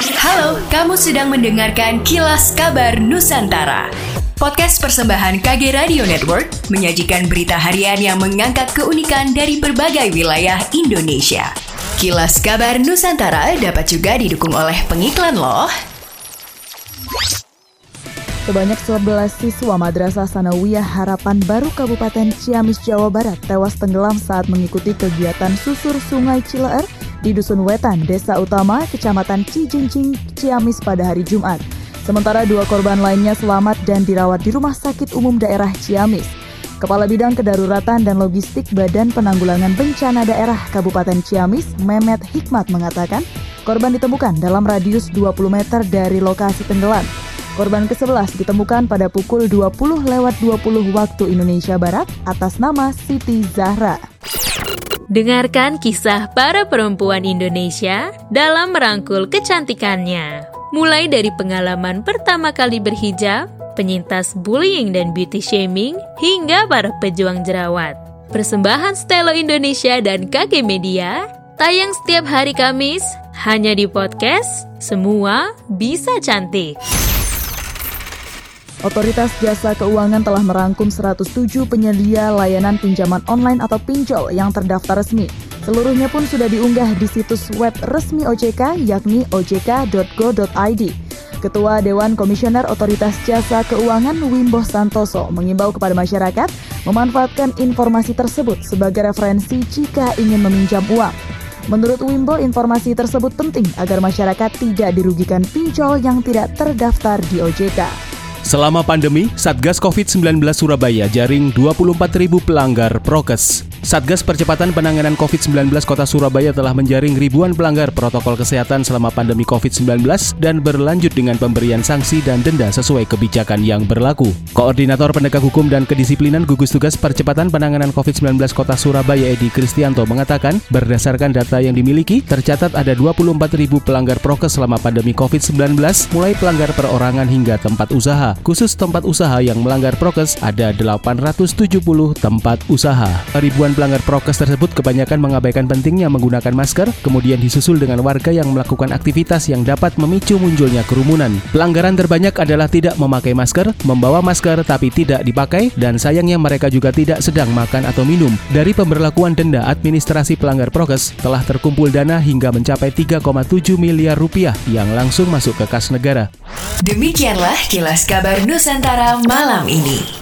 Halo, kamu sedang mendengarkan Kilas Kabar Nusantara. Podcast persembahan KG Radio Network menyajikan berita harian yang mengangkat keunikan dari berbagai wilayah Indonesia. Kilas Kabar Nusantara dapat juga didukung oleh pengiklan loh. Sebanyak 11 siswa Madrasah Sanawiyah Harapan Baru Kabupaten Ciamis, Jawa Barat tewas tenggelam saat mengikuti kegiatan susur Sungai Cileer di Dusun Wetan, Desa Utama, Kecamatan Cijincing, Ciamis pada hari Jumat. Sementara dua korban lainnya selamat dan dirawat di Rumah Sakit Umum Daerah Ciamis. Kepala Bidang Kedaruratan dan Logistik Badan Penanggulangan Bencana Daerah Kabupaten Ciamis, Mehmet Hikmat mengatakan, korban ditemukan dalam radius 20 meter dari lokasi tenggelam. Korban ke-11 ditemukan pada pukul 20 lewat 20 waktu Indonesia Barat atas nama Siti Zahra. Dengarkan kisah para perempuan Indonesia dalam merangkul kecantikannya. Mulai dari pengalaman pertama kali berhijab, penyintas bullying dan beauty shaming, hingga para pejuang jerawat. Persembahan Stelo Indonesia dan KG Media tayang setiap hari Kamis hanya di podcast Semua Bisa Cantik. Otoritas Jasa Keuangan telah merangkum 107 penyedia layanan pinjaman online atau pinjol yang terdaftar resmi. Seluruhnya pun sudah diunggah di situs web resmi OJK yakni ojk.go.id. Ketua Dewan Komisioner Otoritas Jasa Keuangan Wimbo Santoso mengimbau kepada masyarakat memanfaatkan informasi tersebut sebagai referensi jika ingin meminjam uang. Menurut Wimbo, informasi tersebut penting agar masyarakat tidak dirugikan pinjol yang tidak terdaftar di OJK. Selama pandemi, Satgas COVID-19 Surabaya jaring 24.000 pelanggar prokes. Satgas Percepatan Penanganan COVID-19 Kota Surabaya telah menjaring ribuan pelanggar protokol kesehatan selama pandemi COVID-19 dan berlanjut dengan pemberian sanksi dan denda sesuai kebijakan yang berlaku. Koordinator Penegak Hukum dan Kedisiplinan Gugus Tugas Percepatan Penanganan COVID-19 Kota Surabaya Edi Kristianto mengatakan, berdasarkan data yang dimiliki, tercatat ada 24.000 pelanggar prokes selama pandemi COVID-19, mulai pelanggar perorangan hingga tempat usaha. Khusus tempat usaha yang melanggar prokes ada 870 tempat usaha. Ribuan pelanggar prokes tersebut kebanyakan mengabaikan pentingnya menggunakan masker, kemudian disusul dengan warga yang melakukan aktivitas yang dapat memicu munculnya kerumunan. Pelanggaran terbanyak adalah tidak memakai masker, membawa masker tapi tidak dipakai, dan sayangnya mereka juga tidak sedang makan atau minum. Dari pemberlakuan denda administrasi pelanggar prokes, telah terkumpul dana hingga mencapai 3,7 miliar rupiah yang langsung masuk ke kas negara. Demikianlah kilas kabar Nusantara malam ini.